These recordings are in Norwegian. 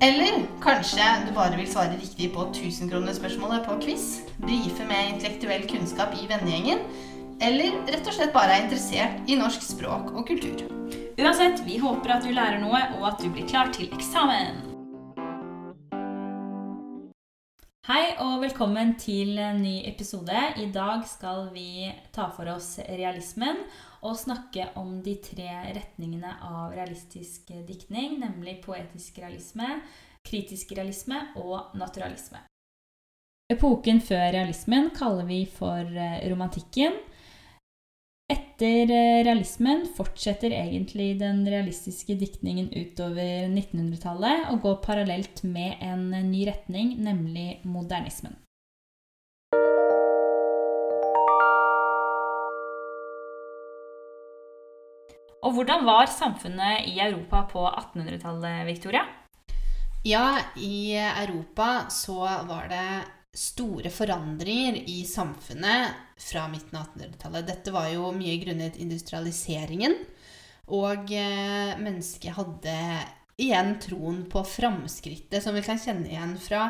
Eller kanskje du bare vil svare riktig på 1000-kronerspørsmålet på quiz, brife med intellektuell kunnskap i vennegjengen, eller rett og slett bare er interessert i norsk språk og kultur. Uansett, vi håper at du lærer noe, og at du blir klar til eksamen. Hei og velkommen til en ny episode. I dag skal vi ta for oss realismen og snakke om de tre retningene av realistisk diktning, nemlig poetisk realisme, kritisk realisme og naturalisme. Epoken før realismen kaller vi for eh, romantikken. Etter eh, realismen fortsetter egentlig den realistiske diktningen utover 1900-tallet og går parallelt med en ny retning, nemlig modernismen. Og hvordan var samfunnet i Europa på 1800-tallet, Victoria? Ja, i Europa så var det store forandringer i samfunnet fra midten av 1800-tallet. Dette var jo mye grunnet industrialiseringen. Og eh, mennesket hadde igjen troen på framskrittet, som vi kan kjenne igjen fra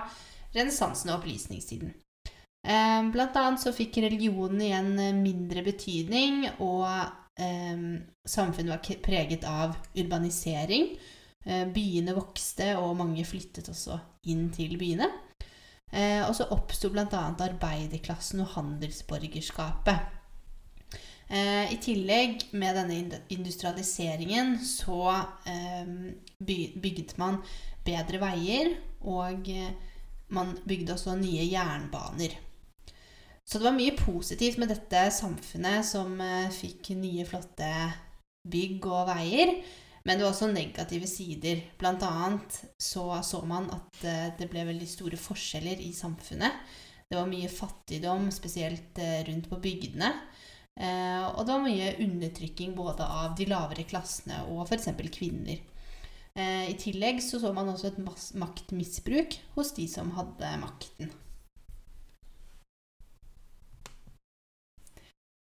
renessansen og opplysningstiden. Eh, blant annet så fikk religionen igjen mindre betydning, og eh, samfunnet var preget av urbanisering. Eh, byene vokste, og mange flyttet også inn til byene. Eh, og så oppsto bl.a. arbeiderklassen og handelsborgerskapet. Eh, I tillegg, med denne industrialiseringen, så eh, bygde man bedre veier, og eh, man bygde også nye jernbaner. Så det var mye positivt med dette samfunnet som eh, fikk nye, flotte bygg og veier. Men det var også negative sider. Blant annet så, så man at eh, det ble veldig store forskjeller i samfunnet. Det var mye fattigdom, spesielt eh, rundt på bygdene. Og det var mye undertrykking både av de lavere klassene og f.eks. kvinner. I tillegg så, så man også et maktmisbruk hos de som hadde makten.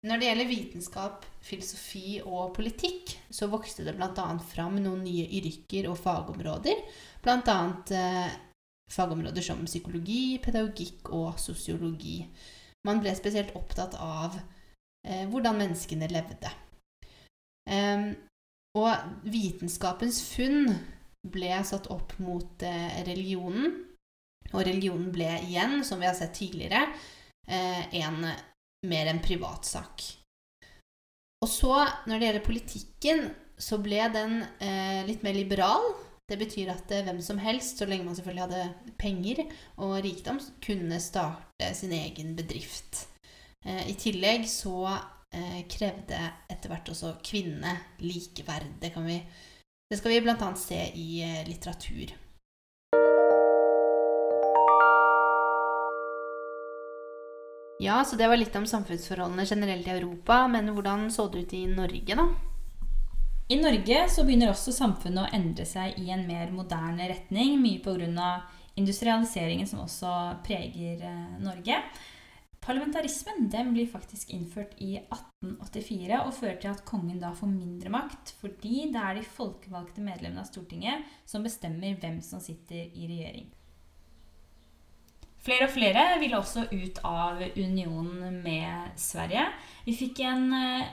Når det gjelder vitenskap, filosofi og politikk, så vokste det bl.a. fram noen nye yrker og fagområder. Bl.a. Eh, fagområder som psykologi, pedagogikk og sosiologi. Man ble spesielt opptatt av eh, hvordan menneskene levde. Eh, og vitenskapens funn ble satt opp mot eh, religionen. Og religionen ble igjen, som vi har sett tidligere, eh, en mer en privatsak. Og så, når det gjelder politikken, så ble den eh, litt mer liberal. Det betyr at eh, hvem som helst, så lenge man selvfølgelig hadde penger og rikdom, kunne starte sin egen bedrift. Eh, I tillegg så eh, krevde etter hvert også kvinnene likeverd. Det, vi, det skal vi bl.a. se i eh, litteratur. Ja, så det var litt om samfunnsforholdene generelt i Europa. Men hvordan så det ut i Norge, da? I Norge så begynner også samfunnet å endre seg i en mer moderne retning. Mye pga. industrialiseringen som også preger eh, Norge. Parlamentarismen den blir faktisk innført i 1884 og fører til at kongen da får mindre makt, fordi det er de folkevalgte medlemmene av Stortinget som bestemmer hvem som sitter i regjering. Flere og flere ville også ut av unionen med Sverige. Vi fikk en eh,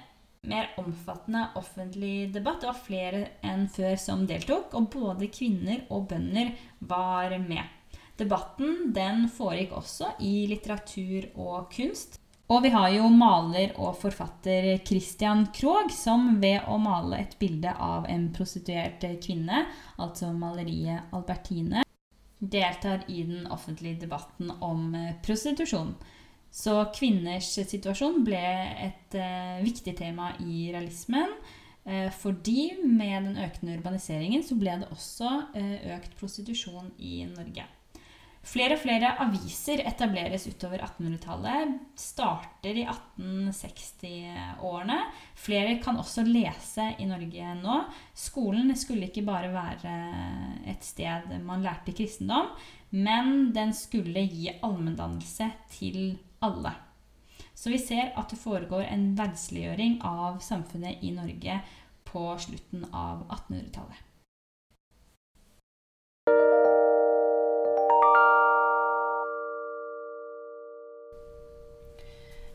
mer omfattende offentlig debatt. Det var flere enn før som deltok, og både kvinner og bønder var med. Debatten den foregikk også i litteratur og kunst. Og vi har jo maler og forfatter Christian Krogh, som ved å male et bilde av en prostituert kvinne, altså maleriet Albertine, deltar i den offentlige debatten om prostitusjon. Så kvinners situasjon ble et eh, viktig tema i realismen. Eh, fordi med den økende urbaniseringen så ble det også eh, økt prostitusjon i Norge. Flere og flere aviser etableres utover 1800-tallet. Starter i 1860-årene. Flere kan også lese i Norge nå. Skolen skulle ikke bare være et sted man lærte kristendom, men den skulle gi allmenndannelse til alle. Så vi ser at det foregår en verdsliggjøring av samfunnet i Norge på slutten av 1800-tallet.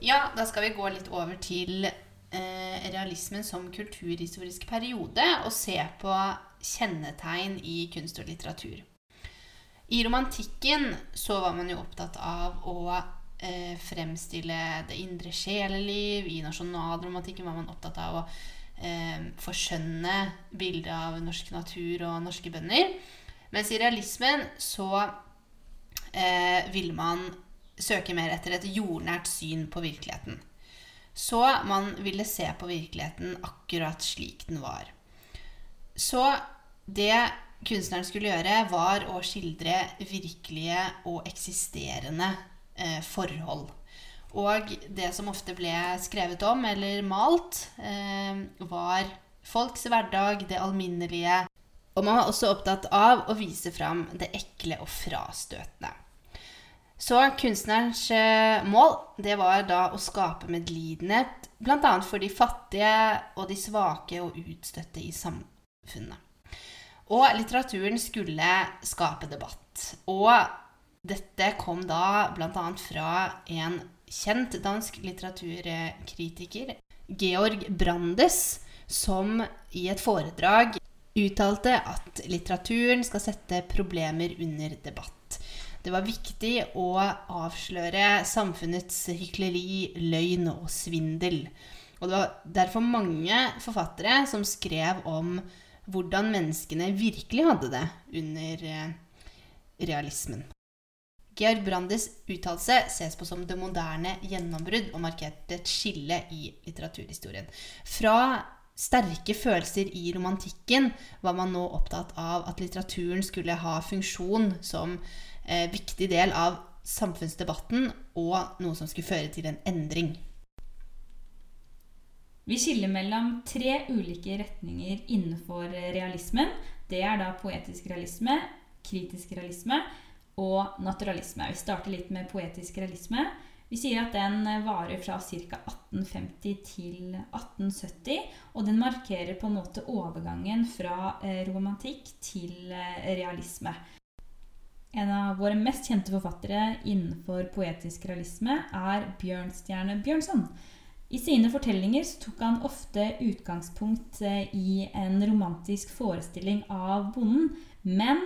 Ja, da skal vi gå litt over til eh, realismen som kulturhistorisk periode og se på kjennetegn i kunst og litteratur. I romantikken så var man jo opptatt av å eh, fremstille det indre sjeleliv. I nasjonalromantikken var man opptatt av å eh, forskjønne bildet av norsk natur og norske bønder. Mens i realismen så eh, ville man søke mer etter et jordnært syn på virkeligheten. Så man ville se på virkeligheten akkurat slik den var. Så det kunstneren skulle gjøre, var å skildre virkelige og eksisterende eh, forhold. Og det som ofte ble skrevet om eller malt, eh, var folks hverdag, det alminnelige. Og man var også opptatt av å vise fram det ekle og frastøtende. Så kunstnerens eh, mål det var da å skape medlidenhet bl.a. for de fattige og de svake og utstøtte i samfunnet. Og litteraturen skulle skape debatt. Og dette kom da bl.a. fra en kjent dansk litteraturkritiker, Georg Brandes, som i et foredrag uttalte at litteraturen skal sette problemer under debatt. Det var viktig å avsløre samfunnets hykleri, løgn og svindel. Og det var derfor mange forfattere som skrev om hvordan menneskene virkelig hadde det under eh, realismen. Georg Brandes uttalelse ses på som det moderne gjennombrudd og markerte et skille i litteraturhistorien. Fra sterke følelser i romantikken var man nå opptatt av at litteraturen skulle ha funksjon som eh, viktig del av samfunnsdebatten og noe som skulle føre til en endring. Vi skiller mellom tre ulike retninger innenfor realismen. Det er da poetisk realisme, kritisk realisme og naturalisme. Vi starter litt med poetisk realisme. Vi sier at den varer fra ca. 1850 til 1870. Og den markerer på en måte overgangen fra eh, romantikk til eh, realisme. En av våre mest kjente forfattere innenfor poetisk realisme er Bjørnstjerne Bjørnson. I sine fortellinger tok han ofte utgangspunkt eh, i en romantisk forestilling av bonden, men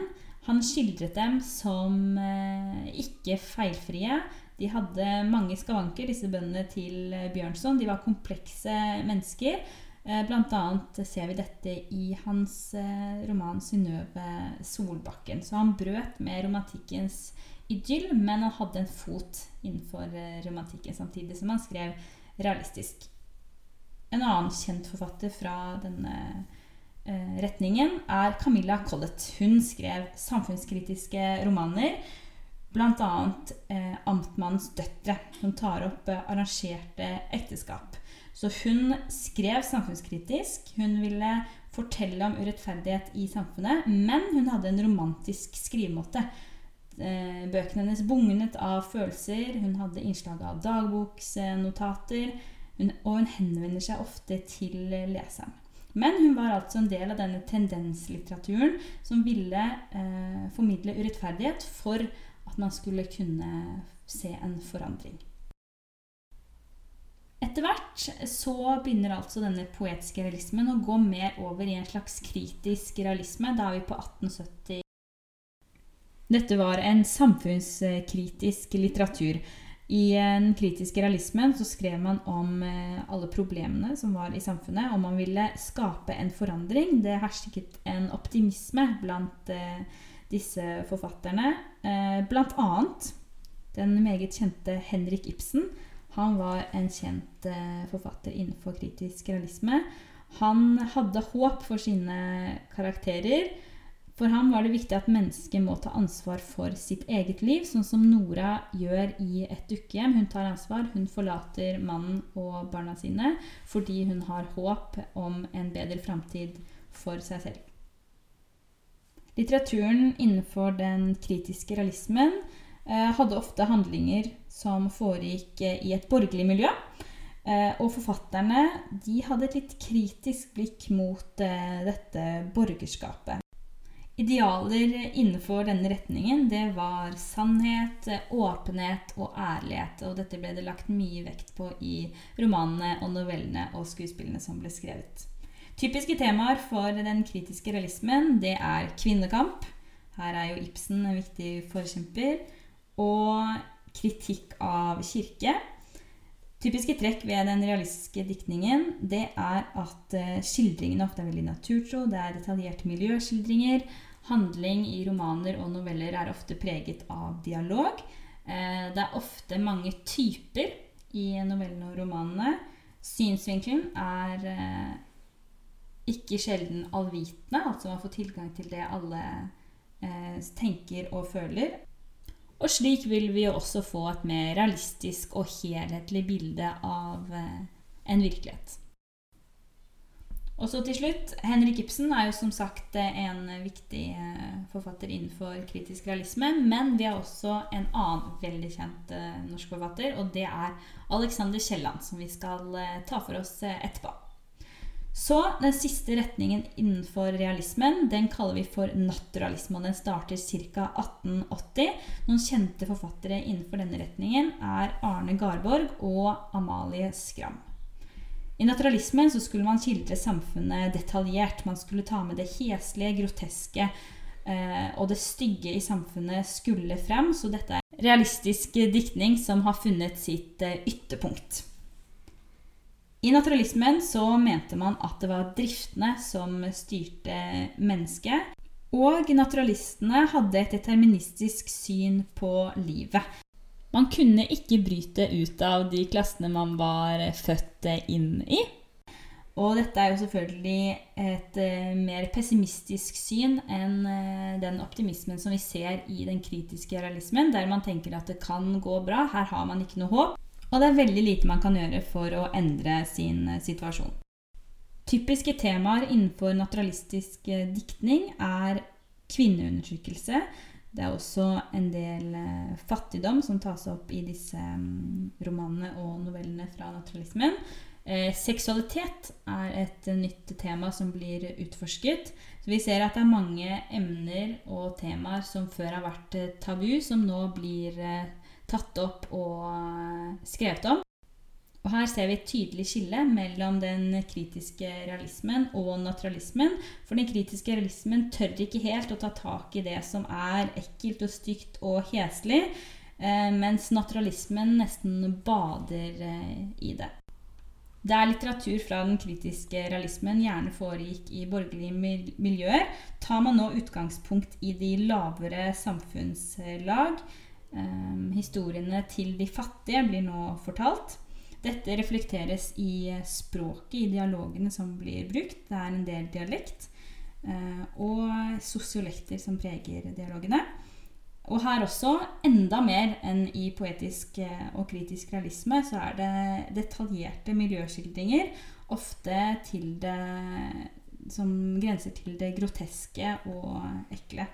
han skildret dem som eh, ikke feilfrie. De hadde mange skavanker, disse bøndene til eh, Bjørnson. De var komplekse mennesker. Eh, blant annet ser vi dette i hans roman 'Synnøve Solbakken'. Så han brøt med romantikkens idyll, men han hadde en fot innenfor romantikken samtidig som han skrev realistisk. En annen kjent forfatter fra denne Eh, retningen er Camilla Collett. Hun skrev samfunnskritiske romaner, bl.a. Eh, 'Amtmannens døtre', som tar opp eh, arrangerte ekteskap. Så hun skrev samfunnskritisk. Hun ville fortelle om urettferdighet i samfunnet, men hun hadde en romantisk skrivemåte. Eh, bøkene hennes bugnet av følelser, hun hadde innslag av dagboksnotater, og hun henvender seg ofte til leseren. Men hun var altså en del av denne tendenslitteraturen som ville eh, formidle urettferdighet for at man skulle kunne se en forandring. Etter hvert så begynner altså denne poetiske realismen å gå mer over i en slags kritisk realisme. Da er vi på 1870. Dette var en samfunnskritisk litteratur. I den kritiske realismen så skrev man om eh, alle problemene som var i samfunnet, og man ville skape en forandring. Det hersket en optimisme blant eh, disse forfatterne. Eh, blant annet den meget kjente Henrik Ibsen. Han var en kjent forfatter innenfor kritisk realisme. Han hadde håp for sine karakterer. For ham var det viktig at mennesket må ta ansvar for sitt eget liv, sånn som Nora gjør i et dukkehjem. Hun tar ansvar, hun forlater mannen og barna sine fordi hun har håp om en bedre framtid for seg selv. Litteraturen innenfor den kritiske realismen eh, hadde ofte handlinger som foregikk eh, i et borgerlig miljø. Eh, og forfatterne de hadde et litt kritisk blikk mot dette borgerskapet. Idealer innenfor denne retningen det var sannhet, åpenhet og ærlighet. Og dette ble det lagt mye vekt på i romanene og novellene og skuespillene som ble skrevet. Typiske temaer for den kritiske realismen det er kvinnekamp. Her er jo Ibsen en viktig forkjemper. Og kritikk av kirke. Typiske trekk ved den realistiske diktningen det er at eh, skildringene ofte er veldig naturtro. Det er detaljerte miljøskildringer. Handling i romaner og noveller er ofte preget av dialog. Eh, det er ofte mange typer i novellene og romanene. Synsvinkelen er eh, ikke sjelden allvitende, altså man får tilgang til det alle eh, tenker og føler. Og slik vil vi også få et mer realistisk og helhetlig bilde av en virkelighet. Og så til slutt, Henrik Ibsen er jo som sagt en viktig eh, forfatter innenfor kritisk realisme. Men vi har også en annen veldig kjent eh, norsk forfatter, og det er Alexander Kielland, som vi skal eh, ta for oss etterpå. Så den siste retningen innenfor realismen den kaller vi for naturalisme. og Den starter ca. 1880. Noen kjente forfattere innenfor denne retningen er Arne Garborg og Amalie Skram. I naturalismen så skulle man skildre samfunnet detaljert. Man skulle ta med det heslige, groteske eh, og det stygge i samfunnet skulle frem. Så dette er realistisk diktning som har funnet sitt eh, ytterpunkt. I naturalismen så mente man at det var driftene som styrte mennesket. Og naturalistene hadde et deterministisk syn på livet. Man kunne ikke bryte ut av de klassene man var født inn i. Og dette er jo selvfølgelig et uh, mer pessimistisk syn enn uh, den optimismen som vi ser i den kritiske realismen, der man tenker at det kan gå bra, her har man ikke noe håp. Og det er veldig lite man kan gjøre for å endre sin uh, situasjon. Typiske temaer innenfor naturalistisk diktning er kvinneundertrykkelse, det er også en del eh, fattigdom som tas opp i disse um, romanene og novellene fra naturalismen. Eh, seksualitet er et nytt tema som blir utforsket. Så vi ser at det er mange emner og temaer som før har vært eh, tabu, som nå blir eh, tatt opp og eh, skrevet om. Og Her ser vi et tydelig skille mellom den kritiske realismen og naturalismen. For den kritiske realismen tør ikke helt å ta tak i det som er ekkelt og stygt og heslig, eh, mens naturalismen nesten bader eh, i det. Der litteratur fra den kritiske realismen gjerne foregikk i borgerlige miljøer, tar man nå utgangspunkt i de lavere samfunnslag. Eh, historiene til de fattige blir nå fortalt. Dette reflekteres i språket, i dialogene som blir brukt. Det er en del dialekt. Eh, og sosiolekter som preger dialogene. Og her også, enda mer enn i poetisk eh, og kritisk realisme, så er det detaljerte miljøskildringer, ofte til det som grenser til det groteske og ekle.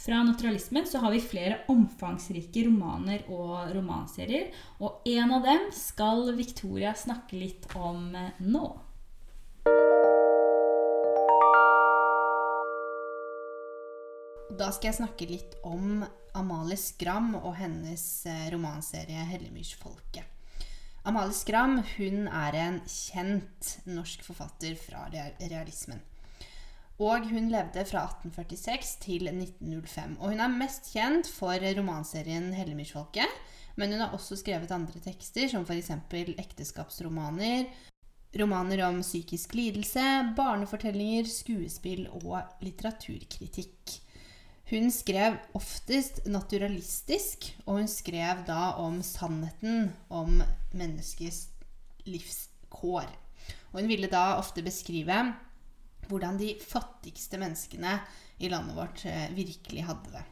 Fra naturalismen så har vi flere omfangsrike romaner og romanserier, og en av dem skal Victoria snakke litt om eh, nå. Da skal jeg snakke litt om Amalie Skram og hennes eh, romanserie 'Hellemyrsfolket'. Amalie Skram hun er en kjent norsk forfatter fra realismen. Og hun levde fra 1846 til 1905. Og hun er mest kjent for romanserien 'Hellemyrsfolket'. Men hun har også skrevet andre tekster, som f.eks. ekteskapsromaner, romaner om psykisk lidelse, barnefortellinger, skuespill og litteraturkritikk. Hun skrev oftest naturalistisk, og hun skrev da om sannheten om menneskets livskår. Og hun ville da ofte beskrive hvordan de fattigste menneskene i landet vårt eh, virkelig hadde det.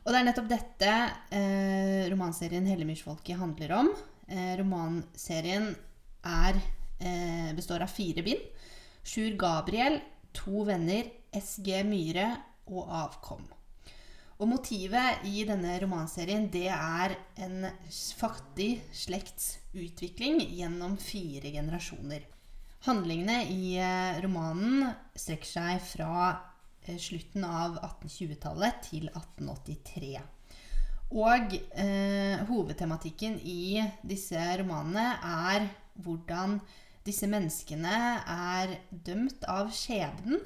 Og det er nettopp dette eh, romanserien 'Hellemyrsfolket' handler om. Eh, romanserien er, eh, består av fire bind. Sjur Gabriel, to venner, SG Myhre og Avkom. Og motivet i denne romanserien det er en fattig slekts utvikling gjennom fire generasjoner. Handlingene i eh, romanen strekker seg fra eh, slutten av 1820-tallet til 1883. Og eh, hovedtematikken i disse romanene er hvordan disse menneskene er dømt av skjebnen,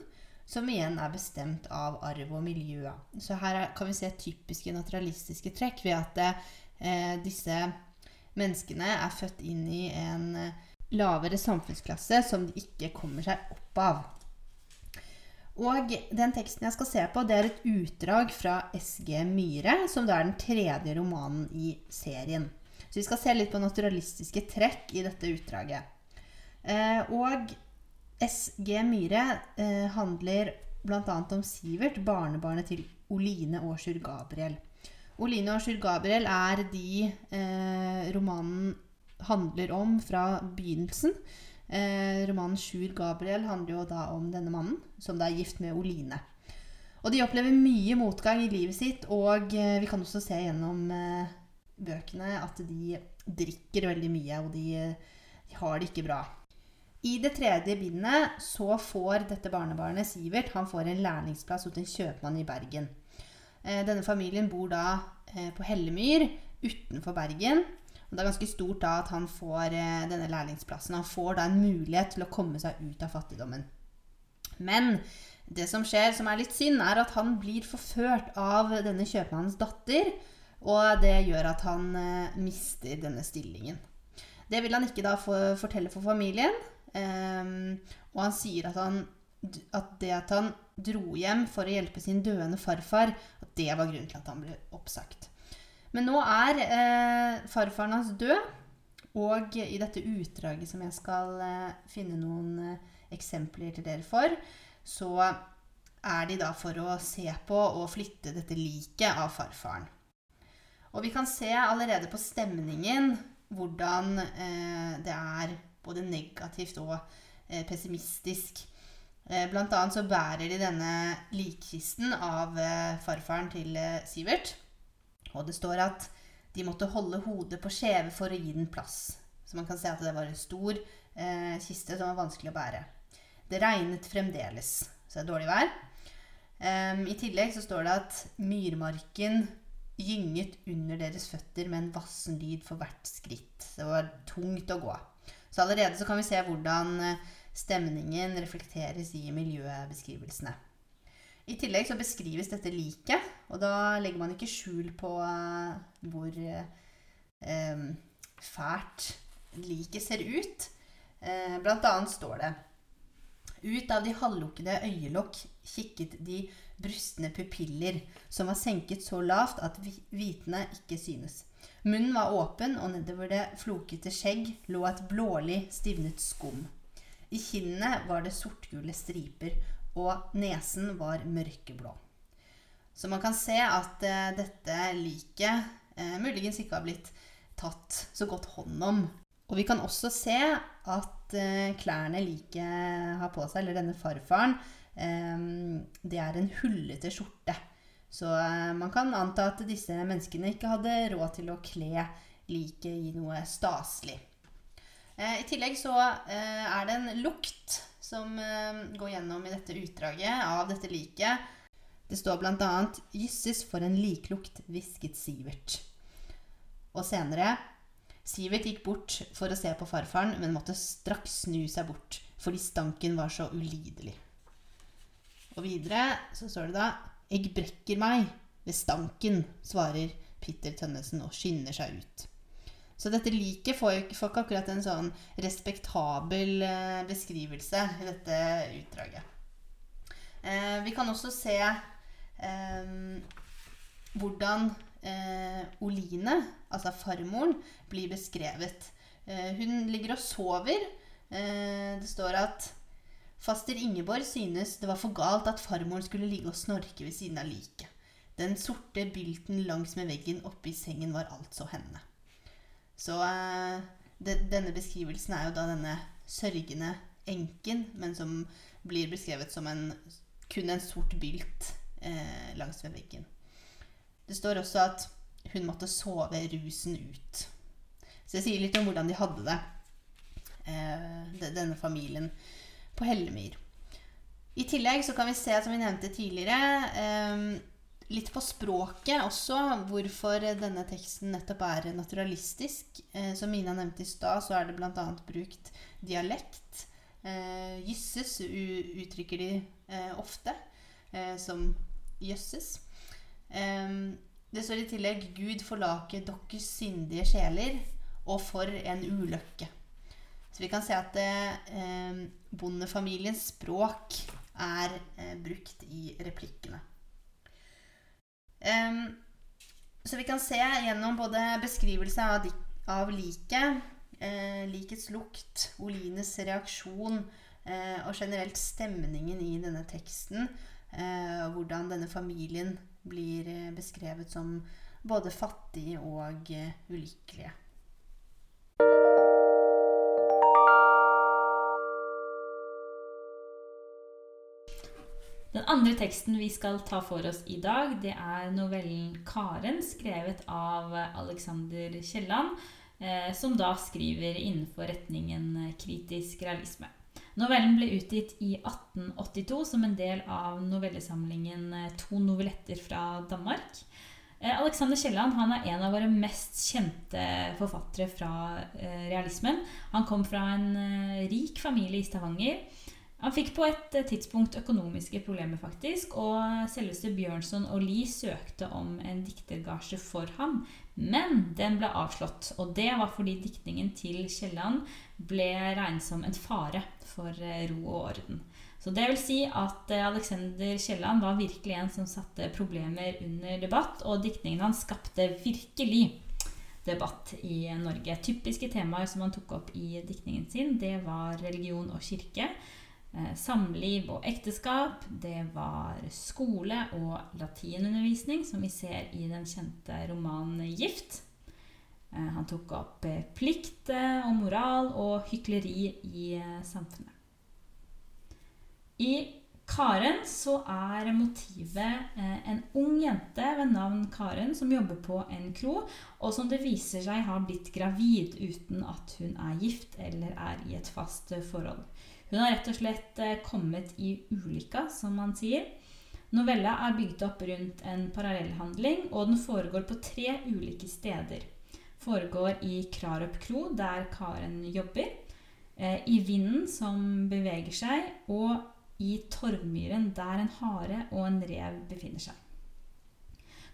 som igjen er bestemt av arv og miljø. Så her kan vi se typiske naturalistiske trekk ved at eh, disse menneskene er født inn i en eh, lavere samfunnsklasse som de ikke kommer seg opp av. Og den teksten jeg skal se på, det er et utdrag fra SG Myhre, som da er den tredje romanen i serien. Så vi skal se litt på naturalistiske trekk i dette utdraget. Eh, og SG Myhre eh, handler bl.a. om Sivert, barnebarnet til Oline Aashur Gabriel. Oline Aashur Gabriel er de eh, romanen handler om fra begynnelsen. Eh, romanen 'Sjur Gabriel' handler jo da om denne mannen, som da er gift med Oline. Og de opplever mye motgang i livet sitt, og eh, vi kan også se gjennom eh, bøkene at de drikker veldig mye, og de, de har det ikke bra. I det tredje bindet så får dette barnebarnet, Sivert, han får en lærlingsplass hos en kjøpmann i Bergen. Eh, denne familien bor da eh, på Hellemyr utenfor Bergen. Og det er ganske stort da at han får eh, denne lærlingsplassen. Han får da en mulighet til å komme seg ut av fattigdommen. Men det som skjer, som er litt synd, er at han blir forført av denne kjøpmannens datter. Og det gjør at han eh, mister denne stillingen. Det vil han ikke da for, fortelle for familien. Um, og han sier at, han, at det at han dro hjem for å hjelpe sin døende farfar, at det var grunnen til at han ble oppsagt. Men nå er eh, farfaren hans død, og i dette utdraget som jeg skal eh, finne noen eh, eksempler til dere for, så er de da for å se på og flytte dette liket av farfaren. Og vi kan se allerede på stemningen hvordan eh, det er både negativt og eh, pessimistisk. Eh, blant annet så bærer de denne likkisten av eh, farfaren til Sivert. Og det står at de måtte holde hodet på skjeve for å gi den plass. Så man kan se at det var en stor eh, kiste som var vanskelig å bære. Det regnet fremdeles, så det er dårlig vær. Um, I tillegg så står det at myrmarken gynget under deres føtter med en vassen lyd for hvert skritt. Det var tungt å gå. Så allerede så kan vi se hvordan eh, stemningen reflekteres i miljøbeskrivelsene. I tillegg så beskrives dette liket, og da legger man ikke skjul på uh, hvor uh, fælt liket ser ut. Uh, blant annet står det Ut av de halvlukkede øyelokk kikket de brustne pupiller, som var senket så lavt at hvitene ikke synes. Munnen var åpen, og nedover det flokete skjegg lå et blålig, stivnet skum. I kinnene var det sortgule striper, og nesen var mørkeblå. Så man kan se at eh, dette liket eh, muligens ikke har blitt tatt så godt hånd om. Og vi kan også se at eh, klærne liket har på seg, eller denne farfaren, det er en hullete skjorte. Så man kan anta at disse menneskene ikke hadde råd til å kle liket i noe staselig. I tillegg så er det en lukt som uh, går gjennom i dette utdraget av dette liket. Det står bl.a.: Jysses, for en liklukt, hvisket Sivert. Og senere Sivert gikk bort for å se på farfaren, men måtte straks snu seg bort fordi stanken var så ulidelig. Og videre så står det da Eg brekker meg ved stanken, svarer Peter Tønnesen og skynder seg ut. Så dette liket får, ikke akkurat en sånn respektabel eh, beskrivelse i dette utdraget. Eh, vi kan også se eh, hvordan eh, Oline, altså farmoren, blir beskrevet. Eh, hun ligger og sover. Eh, det står at faster Ingeborg synes det var for galt at farmoren skulle ligge og snorke ved siden av liket. Den sorte bylten langs med veggen oppe i sengen var altså henne. Så eh, de, denne beskrivelsen er jo da denne sørgende enken, men som blir beskrevet som en, kun en sort bylt eh, langs ved veggen. Det står også at hun måtte sove rusen ut. Så det sier litt om hvordan de hadde det, eh, de- denne familien på Hellemyr. I tillegg så kan vi se, som vi nevnte tidligere, eh, litt på språket også, hvorfor denne teksten nettopp er naturalistisk. Eh, som Mina nevnte i stad, så er det bl.a. brukt dialekt. Eh, jysses uttrykker de eh, ofte eh, som jøsses. Det står i tillegg 'Gud forlake deres syndige sjeler', og 'for en ulykke'. Så vi kan se at eh, bondefamiliens språk er eh, brukt i replikkene. Em, så vi kan se gjennom både beskrivelse av, av liket, eh, likets lukt, Olines reaksjon eh, og generelt stemningen i denne teksten, eh, hvordan denne familien blir eh, beskrevet som både fattig og eh, ulykkelige. Den andre teksten vi skal ta for oss i dag, det er novellen 'Karen', skrevet av Alexander Kielland, eh, som da skriver innenfor retningen kritisk realisme. Novellen ble utgitt i 1882 som en del av novellesamlingen eh, To novelletter fra Danmark. Eh, Alexander Kielland er en av våre mest kjente forfattere fra realismen. Han kom fra en rik familie i Stavanger. Han fikk på et eh, tidspunkt økonomiske problemer, faktisk, og selveste Bjørnson og Lie søkte om en diktergasje for ham, men den ble avslått. Og det var fordi diktningen til Kielland ble regnet som en fare for eh, ro og orden. Så det vil si at eh, Alexander Kielland var virkelig en som satte problemer under debatt, og diktningen hans skapte virkelig debatt i Norge. Typiske temaer som han tok opp i diktningen sin, det var religion og kirke. Eh, samliv og ekteskap. Det var skole og latinundervisning, som vi ser i den kjente romanen 'Gift'. Eh, Han tok opp eh, plikt og moral og hykleri i samfunnet. I Karen så er motivet en ung jente ved navn Karen som jobber på en kro, og som det viser seg har blitt gravid uten at hun er gift eller er i et fast forhold. Hun har rett og slett eh, kommet i ulykka, som man sier. Novella er bygd opp rundt en parallellhandling, og den foregår på tre ulike steder. Foregår i Krarup kro, der Karen jobber. eh, I vinden som beveger seg, og i Torvmyren, der en hare og en rev befinner seg.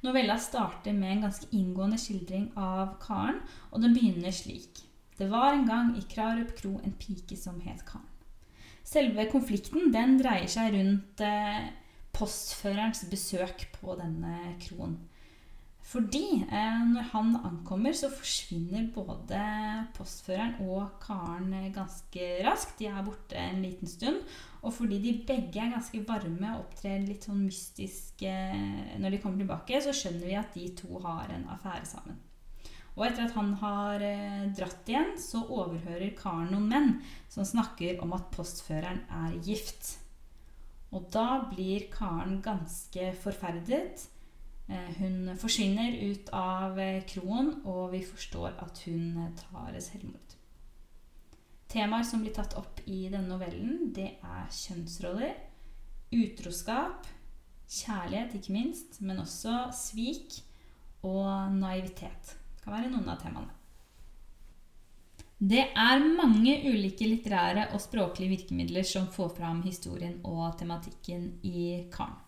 Novella starter med en ganske inngående skildring av Karen, og den begynner slik. Det var en gang i Krarup kro en pike som het Karen. Selve konflikten den dreier seg rundt eh, postførerens besøk på denne kroen. Fordi eh, når han ankommer, så forsvinner både postføreren og Karen eh, ganske raskt. De er borte en liten stund. Og fordi de begge er ganske varme og opptrer litt sånn mystisk eh, når de kommer tilbake, så skjønner vi at de to har en affære sammen. Og etter at han har eh, dratt igjen, så overhører Karen noen menn som snakker om at postføreren er gift. Og da blir Karen ganske forferdet. Eh, Hun forsvinner ut av eh, kroen, og vi forstår at hun tar selvmord. Temaer som blir tatt opp i denne novellen, det er kjønnsroller, utroskap, kjærlighet ikke minst, men også svik og naivitet. Det kan være noen av temaene. Det er mange ulike litterære og språklige virkemidler som får fram historien og tematikken i Karen.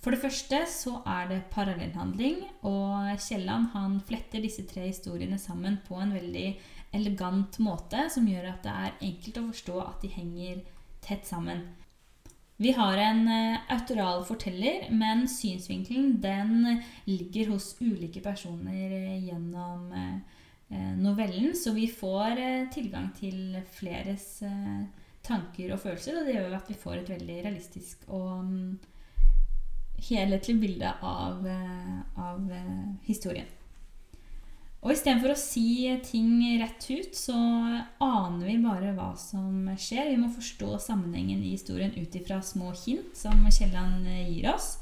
For det første så er det parallellhandling, og Kielland han fletter disse tre historiene sammen på en veldig elegant måte som gjør at det er enkelt å forstå at de henger tett sammen. Vi har en uh, autoral forteller, men synsvinkelen den ligger hos ulike personer uh, gjennom uh, novellen, så vi får tilgang til fleres tanker og følelser, og det gjør at vi får et veldig realistisk og um, helhetlig bilde av, eh, av eh, historien. Og istedenfor å si ting rett ut, så aner vi bare hva som skjer. Vi må forstå sammenhengen i historien ut ifra små hint som Kielland eh, gir oss.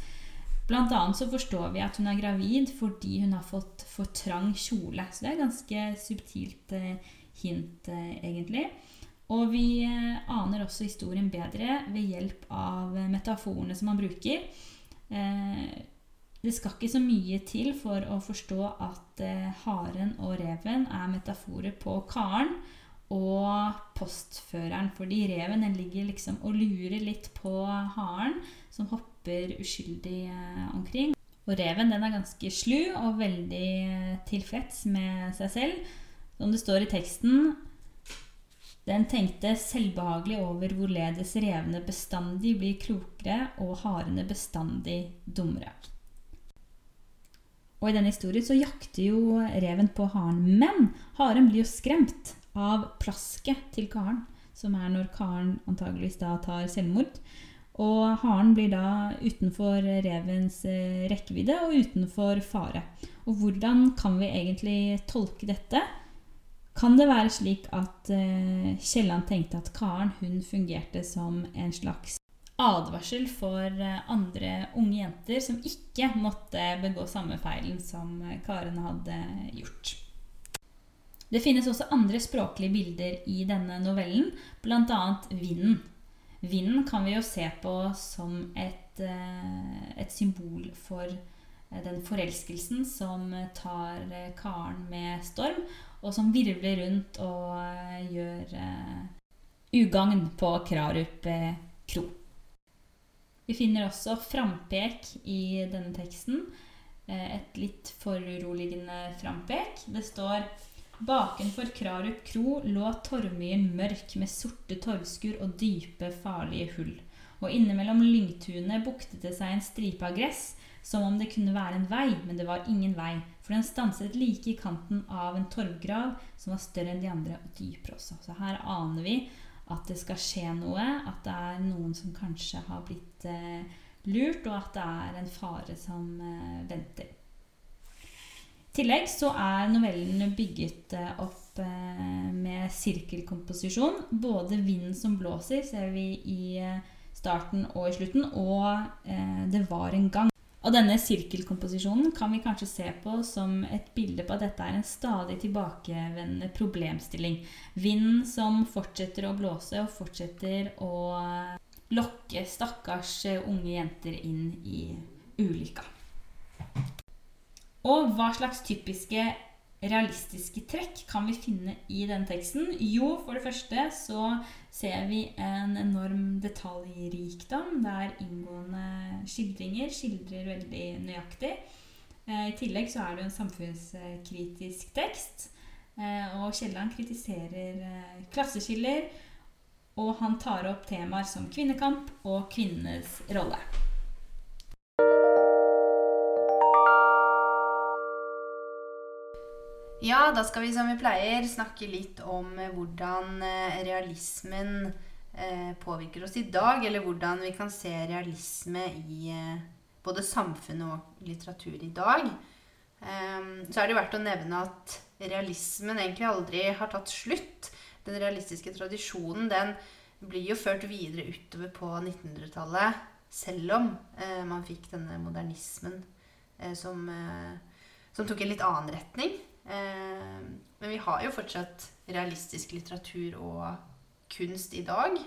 Blant annet så forstår vi at hun er gravid fordi hun har fått for trang kjole. Så det er et ganske subtilt hint, egentlig. Og vi aner også historien bedre ved hjelp av metaforene som man bruker. Eh, det skal ikke så mye til for å forstå at eh, haren og reven er metaforer på karen og postføreren. Fordi reven ligger liksom og lurer litt på haren, som hopper uskyldig eh, omkring. Og reven den er ganske slu og veldig tilfreds med seg selv. Som det står i teksten den tenkte selvbehagelig over hvorledes revene bestandig blir klokere og harene bestandig dummere. Og I denne historien så jakter jo reven på haren, men haren blir jo skremt av plasket til karen, som er når karen antageligvis da tar selvmord. Og haren blir da utenfor revens eh, rekkevidde og utenfor fare. Og hvordan kan vi egentlig tolke dette? Kan det være slik at uh, Kielland tenkte at Karen hun fungerte som en slags advarsel for uh, andre unge jenter som ikke måtte begå samme feilen som Karen hadde gjort? Det finnes også andre språklige bilder i denne novellen, bl.a. vinden. Vinden kan vi jo se på som et, uh, et symbol for den forelskelsen som tar Karen med storm, og som virvler rundt og gjør ugagn på Krarup kro. Vi finner også frampek i denne teksten. Et litt foruroligende frampek. Det står Bakenfor Krarup kro lå torvmyren mørk med sorte torvskur og dype, farlige hull. Og innimellom lyngtunet buktet det seg en stripe av gress, som om det kunne være en vei, men det var ingen vei, for den stanset like i kanten av en torvgrav som var større enn de andre og dypere også. Så her aner vi at det skal skje noe, at det er noen som kanskje har blitt eh, lurt, og at det er en fare som eh, venter. I tillegg så er novellen bygget eh, opp eh, med sirkelkomposisjon. Både vinden som blåser, ser vi i eh, starten og i slutten, og eh, det var en gang. Og denne sirkelkomposisjonen kan vi kanskje se på som et bilde på at dette er en stadig tilbakevendende problemstilling. Vinden som fortsetter å blåse og fortsetter å lokke stakkars unge jenter inn i ulykka. Og hva slags typiske realistiske trekk kan vi finne i denne teksten? Jo, for det første så ser vi en enorm detaljrikdom der inngående skildringer skildrer veldig nøyaktig. Eh, I tillegg så er det jo en samfunnskritisk tekst. Eh, og Kielland kritiserer eh, klasseskiller, og han tar opp temaer som kvinnekamp og kvinnenes rolle. Ja, da skal vi som vi pleier snakke litt om eh, hvordan eh, realismen eh, påvirker oss i dag. Eller hvordan vi kan se realisme i både samfunnet og litteratur i dag. Ehm, så er det verdt å nevne at realismen egentlig aldri har tatt slutt. Den realistiske tradisjonen den blir jo ført videre utover på 1900-tallet. Selv om man fikk denne modernismen som, som tok en litt annen retning. Eh, men vi har jo fortsatt realistisk litteratur og kunst i dag.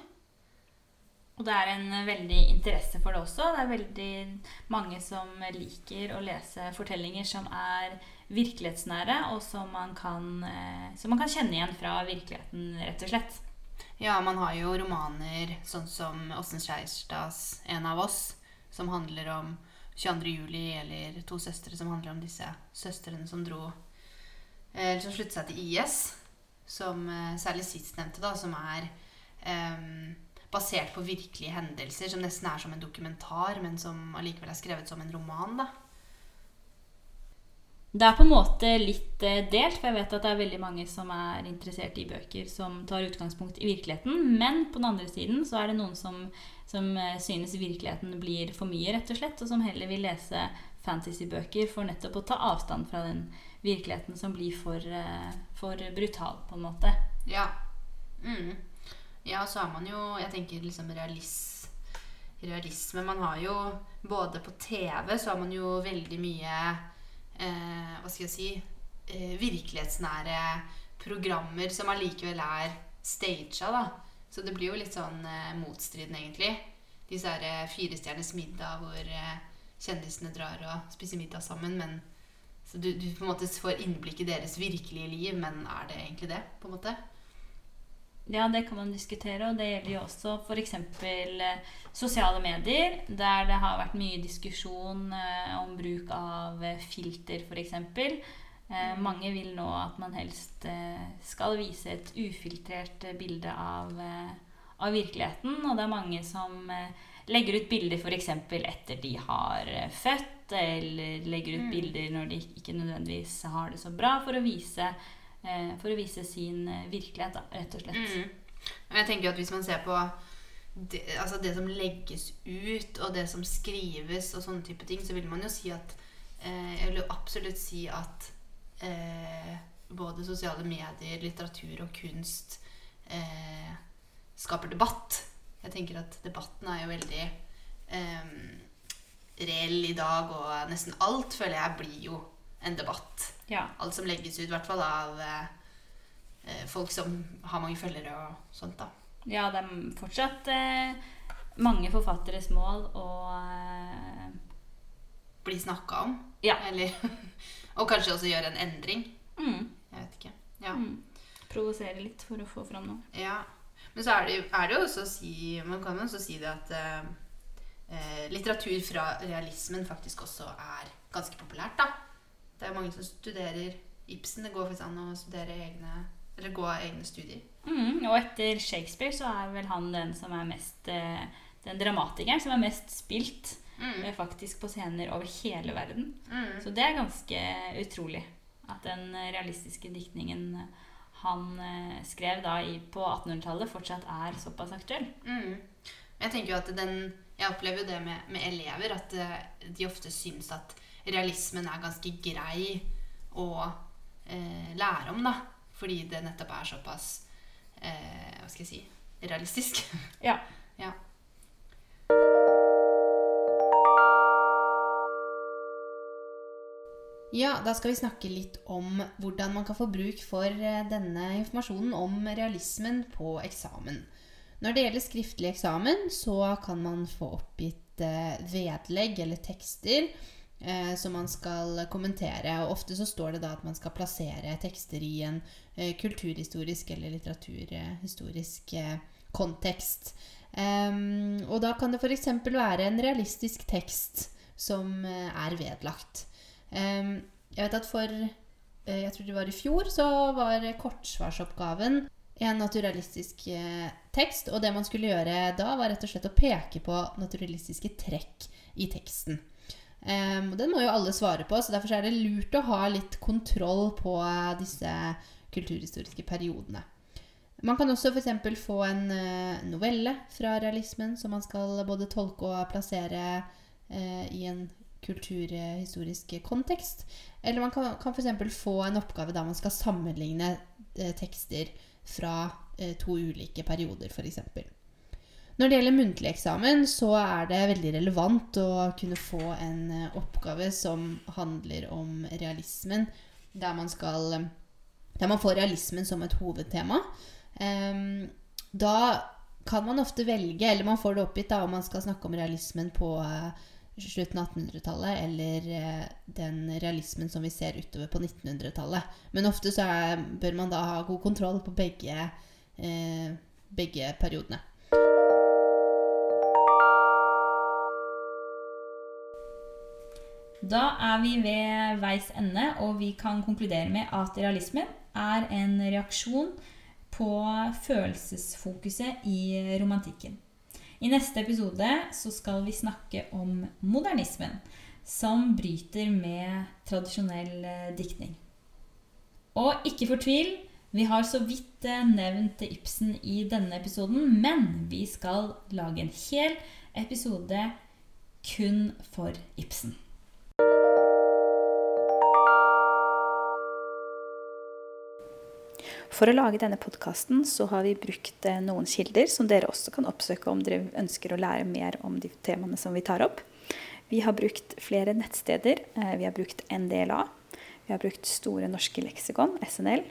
Og det er en veldig interesse for det også. Det er veldig mange som liker å lese fortellinger som er virkelighetsnære, og som man kan, eh, som man kan kjenne igjen fra virkeligheten, rett og slett. Ja, man har jo romaner sånn som Åsen Skjeierstads 'En av oss', som handler om 22. juli, eller 'To søstre', som handler om disse søstrene som dro Eller som slutter seg til IS. Som eh, særlig sistnevnte, da, som er um, basert på virkelige hendelser, som nesten er som en dokumentar, men som allikevel er skrevet som en roman. da. Det er på en måte litt eh, delt, for jeg vet at det er veldig mange som er interessert i bøker som tar utgangspunkt i virkeligheten. Men på den andre siden så er det noen som, som eh, synes virkeligheten blir for mye, rett og slett. Og som heller vil lese fantasybøker for nettopp å ta avstand fra den virkeligheten som blir for, eh, for brutal, på en måte. Ja. Mm. Ja, så har man jo Jeg tenker liksom realis, realisme. Man har jo både på TV så har man jo veldig mye eh, Hva skal jeg si eh, Virkelighetsnære programmer som allikevel er staged. Da. Så det blir jo litt sånn eh, motstridende, egentlig. Disse eh, Firestjerners middag hvor eh, kjendisene drar og spiser middag sammen. Men, så du, du på en måte får innblikk i deres virkelige liv, men er det egentlig det? på en måte? Ja, det kan man diskutere, og det gjelder jo også f.eks. Eh, sosiale medier, der det har vært mye diskusjon eh, om bruk av eh, filter, f.eks. Mm. mange vil nå at man helst skal vise et ufiltrert bilde av, av virkeligheten, og det er mange som legger ut bilder f.eks. etter de har eh, født, eller legger ut Mm. bilder når de ikke nødvendigvis har det så bra, for å vise, eh, for å vise sin eh, virkelighet, da, rett og slett. Mm. Jeg tenker jo at hvis man ser på det, altså det som legges ut, og det som skrives, og sånne type ting, så vil man jo si at eh, Jeg vil jo absolutt si at eh, både sosiale medier, litteratur og kunst eh, skaper debatt. Jeg tenker at debatten er jo veldig reell i dag, og nesten alt føler jeg blir jo en debatt. Ja. Alt som legges ut, i hvert fall av eh, eh, folk som har mange følgere og sånt, da. Ja, det er fortsatt eh, mange forfatteres mål å eh, Bli snakka om. Ja. Eller, og kanskje også gjøre en endring. mm, Jeg vet ikke. Ja. mm, provosere litt for å få fram noe. ja. Men så er det, jo- er det jo også å si Man kan jo også si det at eh, eh, litteratur fra realismen faktisk også er ganske populært, da. Det er mange som studerer Ibsen. Det går faktisk an å studere egne Eller gå egne studier. Mm, og etter Shakespeare så er vel han den som er mest eh, Den dramatikeren som er mest spilt Mm. eh, faktisk på scener over hele verden. Mm. Så det er ganske utrolig at den eh, realistiske diktningen eh, han eh, skrev da i, på 1800-tallet, fortsatt er såpass aktuell. Mm. Jeg tenker jo at den Jeg opplever jo det med, med elever, at eh, de ofte syns at realismen er ganske grei å eh, lære om, da. Fordi det nettopp er såpass eh, Hva skal jeg si realistisk. Ja. ja. Ja, da skal vi snakke litt om hvordan man kan få bruk for eh, denne informasjonen om realismen på eksamen. Når det gjelder skriftlig eksamen, så kan man få oppgitt eh, vedlegg eller tekster eh, som man skal kommentere. Og ofte så står det da at man skal plassere tekster i en eh, kulturhistorisk eller litteraturhistorisk eh, kontekst. Em, og da kan det f.eks. være en realistisk tekst som eh, er vedlagt. Em, jeg vet at for eh, Jeg tror det var i fjor, så var kortsvarsoppgaven en naturalistisk eh, tekst. Og det man skulle gjøre da, var rett og slett å peke på naturalistiske trekk i teksten. Um, den må jo alle svare på, så derfor er det lurt å ha litt kontroll på eh, disse kulturhistoriske periodene. Man kan også f.eks. få en eh, novelle fra realismen som man skal både tolke og plassere uh, i en kulturhistorisk kontekst. Eller man kan, kan f.eks. få en oppgave der man skal sammenligne uh, tekster fra eh, to ulike perioder, f.eks. Når det gjelder muntlig eksamen, så er det veldig relevant å kunne få en eh, oppgave som handler om realismen, der man skal Der man får realismen som et hovedtema. Em, da kan man ofte velge, eller man får det oppgitt da, om man skal snakke om realismen på eh, slutten av 1800-tallet eller eh, den realismen som vi ser utover på 1900-tallet. Men ofte så er, bør man da ha god kontroll på begge, eh, begge periodene. Da er vi ved veis ende, og vi kan konkludere med at realismen er en reaksjon på følelsesfokuset i romantikken. I neste episode så skal vi snakke om modernismen, som bryter med tradisjonell eh, diktning. Og ikke fortvil, vi har så vidt eh, nevnt Ibsen i denne episoden, men vi skal lage en hel episode kun for Ibsen. For å lage denne podkasten så har vi brukt eh, noen kilder som dere også kan oppsøke om dere ønsker å lære mer om de temaene som vi tar opp. Vi har brukt flere nettsteder. Eh, vi har brukt NDLA. Vi har brukt Store norske leksikon, SNL.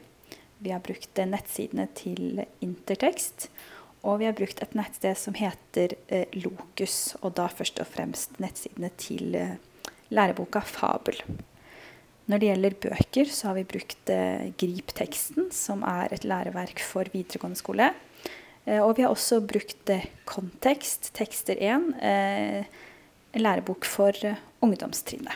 Vi har brukt eh, nettsidene til Intertekst. Og vi har brukt et nettsted som heter Lokus, og da først og fremst nettsidene til læreboka Fabel. Når det gjelder bøker, så har vi brukt eh, Grip-teksten, som er et læreverk for videregående skole. Eh, og vi har også brukt eh, Kontekst, tekster 1, eh, lærebok for ungdomstrinnet.